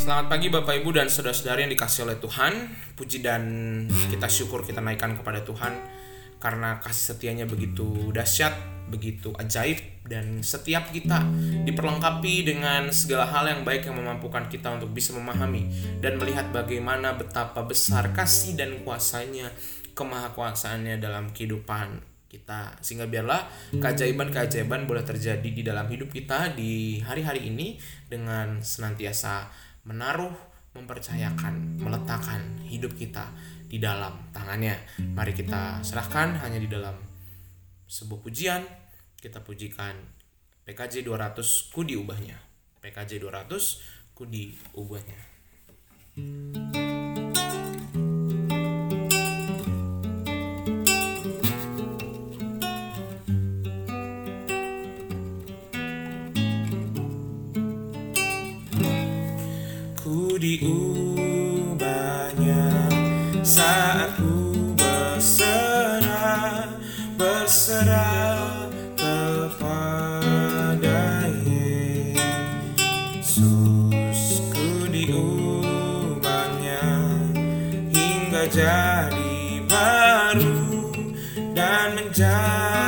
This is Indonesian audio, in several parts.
Selamat pagi Bapak Ibu dan saudara-saudari yang dikasih oleh Tuhan. Puji dan kita syukur kita naikkan kepada Tuhan Karena kasih setianya begitu dahsyat, begitu ajaib Dan setiap kita diperlengkapi dengan segala hal yang baik yang memampukan kita untuk bisa memahami Dan melihat bagaimana betapa besar kasih dan kuasanya Kemahakuasaannya dalam kehidupan kita. Sehingga biarlah keajaiban-keajaiban boleh terjadi di dalam hidup kita di hari-hari ini dengan senantiasa menaruh, mempercayakan, meletakkan hidup kita di dalam tangannya. Mari kita serahkan hanya di dalam sebuah pujian, kita pujikan PKJ 200 kudi ubahnya. PKJ 200 kudi ubahnya. Ku diubahnya saat ku berserah berserah kepada Yesus. Ku diubahnya hingga jadi baru dan menjadi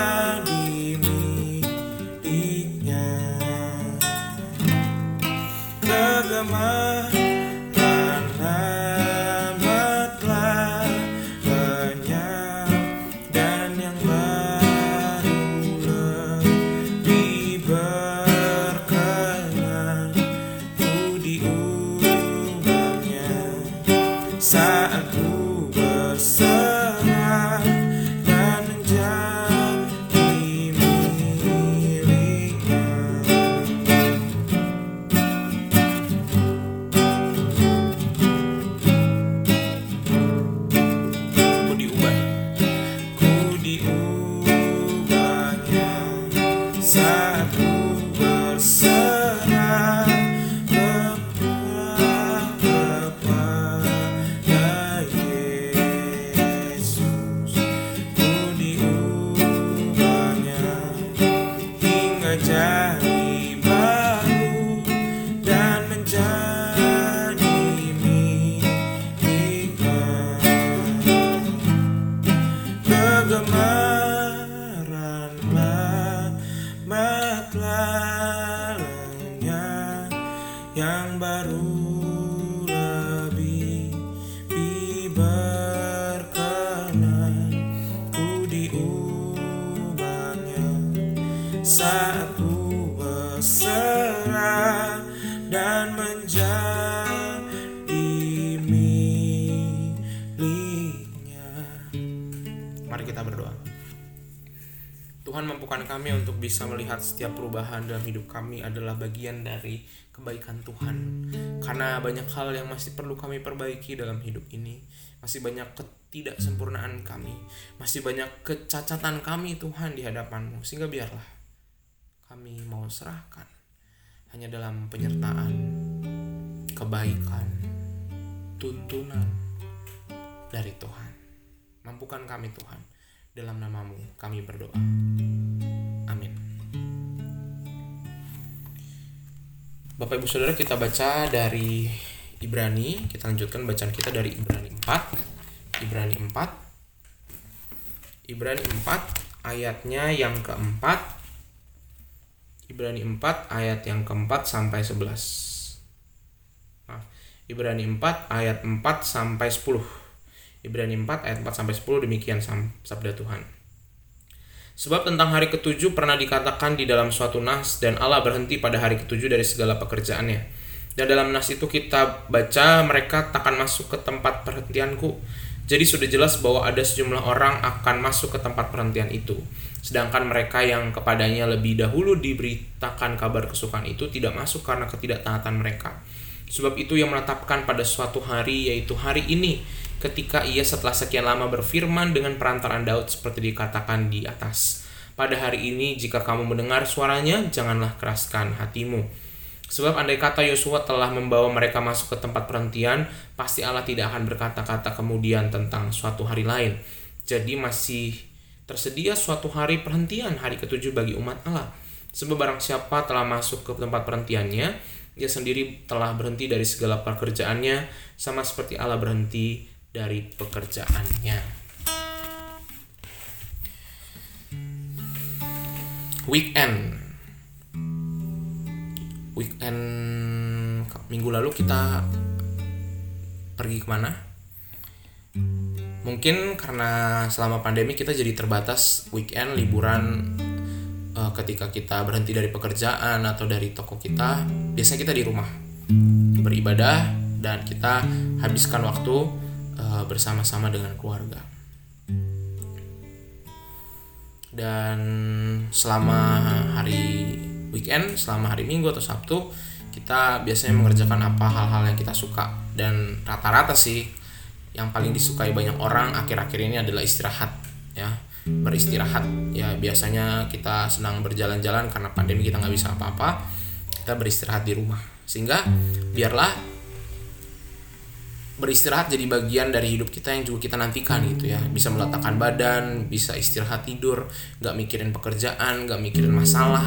Tuhan mampukan kami untuk bisa melihat setiap perubahan dalam hidup kami adalah bagian dari kebaikan Tuhan. Karena banyak hal yang masih perlu kami perbaiki dalam hidup ini. Masih banyak ketidaksempurnaan kami. Masih banyak kecacatan kami Tuhan di hadapanmu. Sehingga biarlah kami mau serahkan hanya dalam penyertaan, kebaikan, tuntunan dari Tuhan. Mampukan kami Tuhan. Dalam namamu kami berdoa. Amin. Bapak Ibu Saudara kita baca dari Ibrani. Kita lanjutkan bacaan kita dari Ibrani 4. Ibrani 4. Ibrani 4 ayatnya yang keempat. Ibrani 4 ayat yang keempat sampai 11. Maaf. Ibrani 4 ayat 4 sampai 10. Ibrani 4 ayat 4 sampai 10 demikian sabda Tuhan. Sebab tentang hari ketujuh pernah dikatakan di dalam suatu nas dan Allah berhenti pada hari ketujuh dari segala pekerjaannya. Dan dalam nas itu kita baca mereka takkan masuk ke tempat perhentianku. Jadi sudah jelas bahwa ada sejumlah orang akan masuk ke tempat perhentian itu. Sedangkan mereka yang kepadanya lebih dahulu diberitakan kabar kesukaan itu tidak masuk karena ketidaktaatan mereka. Sebab itu yang menetapkan pada suatu hari yaitu hari ini ketika ia setelah sekian lama berfirman dengan perantaraan Daud seperti dikatakan di atas. Pada hari ini jika kamu mendengar suaranya janganlah keraskan hatimu. Sebab andai kata Yosua telah membawa mereka masuk ke tempat perhentian, pasti Allah tidak akan berkata-kata kemudian tentang suatu hari lain. Jadi masih tersedia suatu hari perhentian, hari ketujuh bagi umat Allah. Sebab barang siapa telah masuk ke tempat perhentiannya, ia sendiri telah berhenti dari segala pekerjaannya sama seperti Allah berhenti dari pekerjaannya. Weekend Weekend minggu lalu kita pergi ke mana? Mungkin karena selama pandemi kita jadi terbatas weekend liburan uh, ketika kita berhenti dari pekerjaan atau dari toko kita, biasanya kita di rumah beribadah dan kita habiskan waktu uh, bersama-sama dengan keluarga. Dan selama hari weekend, selama hari Minggu atau Sabtu, kita biasanya mengerjakan apa hal-hal yang kita suka. Dan rata-rata sih yang paling disukai banyak orang akhir-akhir ini adalah istirahat ya. Beristirahat. Ya biasanya kita senang berjalan-jalan karena pandemi kita nggak bisa apa-apa. Kita beristirahat di rumah. Sehingga biarlah beristirahat jadi bagian dari hidup kita yang juga kita nantikan gitu ya. Bisa meletakkan badan bisa istirahat tidur nggak mikirin pekerjaan nggak mikirin masalah.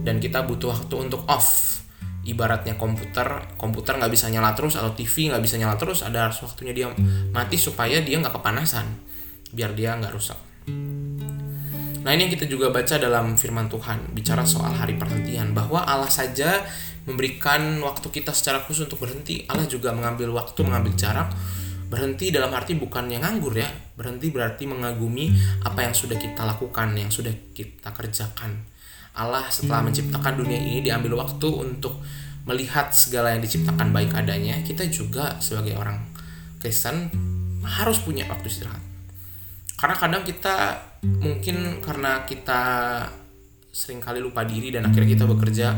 Dan kita butuh waktu untuk off. Ibaratnya komputer komputer nggak bisa nyala terus atau TV nggak bisa nyala terus ada harus waktunya dia mati supaya dia nggak kepanasan. Biar dia nggak rusak. Nah ini yang kita juga baca dalam firman Tuhan bicara soal hari perhentian bahwa Allah saja memberikan waktu kita secara khusus untuk berhenti. Allah juga mengambil waktu mengambil jarak. Berhenti dalam arti bukan yang nganggur ya. Berhenti berarti mengagumi apa yang sudah kita lakukan yang sudah kita kerjakan. Allah setelah menciptakan dunia ini diambil waktu untuk melihat segala yang diciptakan baik adanya, kita juga sebagai orang Kristen harus punya waktu istirahat. Karena kadang kita mungkin karena kita sering kali lupa diri dan akhirnya kita bekerja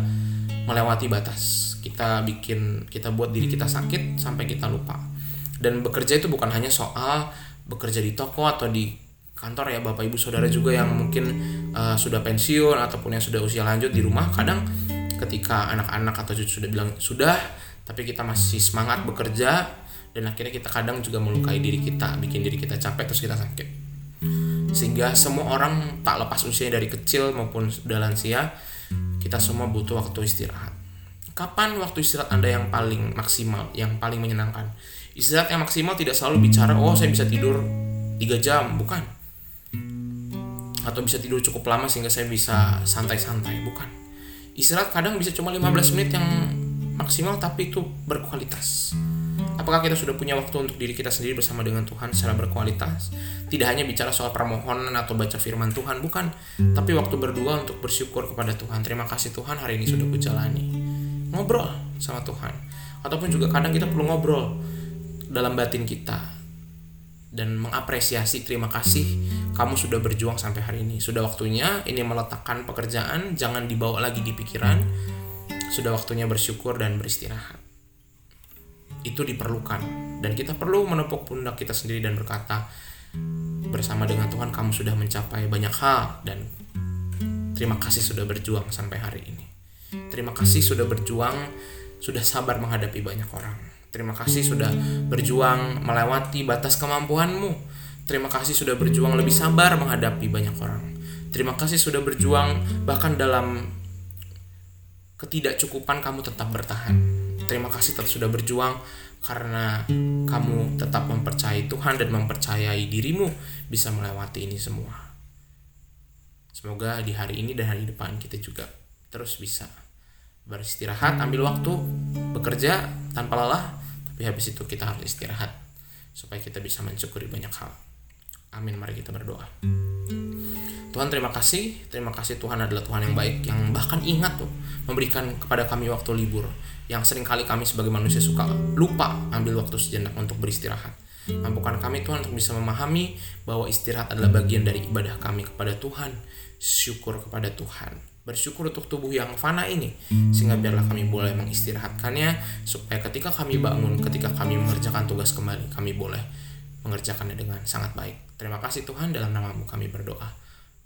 melewati batas. Kita bikin kita buat diri kita sakit sampai kita lupa. Dan bekerja itu bukan hanya soal bekerja di toko atau di kantor ya bapak ibu saudara juga yang mungkin uh, sudah pensiun ataupun yang sudah usia lanjut di rumah. Kadang ketika anak-anak atau cucu sudah bilang sudah tapi kita masih semangat bekerja dan akhirnya kita kadang juga melukai diri kita bikin diri kita capek terus kita sakit. Sehingga semua orang tak lepas usia dari kecil maupun sudah lansia kita semua butuh waktu istirahat. Kapan waktu istirahat anda yang paling maksimal yang paling menyenangkan? Istirahat yang maksimal tidak selalu bicara oh saya bisa tidur 3 jam. Bukan. Atau bisa tidur cukup lama sehingga saya bisa santai-santai. Bukan. Istirahat kadang bisa cuma 15 menit yang maksimal tapi itu berkualitas apakah kita sudah punya waktu untuk diri kita sendiri bersama dengan Tuhan secara berkualitas tidak hanya bicara soal permohonan atau baca firman Tuhan bukan tapi waktu berdua untuk bersyukur kepada Tuhan terima kasih Tuhan hari ini sudah kujalani ngobrol sama Tuhan ataupun juga kadang kita perlu ngobrol dalam batin kita dan mengapresiasi terima kasih kamu sudah berjuang sampai hari ini. Sudah waktunya ini meletakkan pekerjaan, jangan dibawa lagi di pikiran. Sudah waktunya bersyukur dan beristirahat. Itu diperlukan dan kita perlu menepuk pundak kita sendiri dan berkata bersama dengan Tuhan kamu sudah mencapai banyak hal dan terima kasih sudah berjuang sampai hari ini. Terima kasih sudah berjuang, sudah sabar menghadapi banyak orang. Terima kasih sudah berjuang melewati batas kemampuanmu. Terima kasih sudah berjuang lebih sabar menghadapi banyak orang. Terima kasih sudah berjuang bahkan dalam ketidakcukupan kamu tetap bertahan. Terima kasih tetap sudah berjuang karena kamu tetap mempercayai Tuhan dan mempercayai dirimu bisa melewati ini semua. Semoga di hari ini dan hari depan kita juga terus bisa beristirahat, ambil waktu, bekerja tanpa lelah, tapi habis itu kita harus istirahat supaya kita bisa mensyukuri banyak hal. Amin. Mari kita berdoa Tuhan terima kasih. Terima kasih Tuhan adalah Tuhan yang baik yang bahkan ingat tuh memberikan kepada kami waktu libur yang sering kali kami sebagai manusia suka lupa ambil waktu sejenak untuk beristirahat. Mampukan kami Tuhan untuk bisa memahami bahwa istirahat adalah bagian dari ibadah kami kepada Tuhan. Syukur kepada Tuhan. Bersyukur untuk tubuh yang fana ini sehingga biarlah kami boleh mengistirahatkannya supaya ketika kami bangun ketika kami mengerjakan tugas kembali kami boleh mengerjakannya dengan sangat baik. Terima kasih Tuhan dalam namamu kami berdoa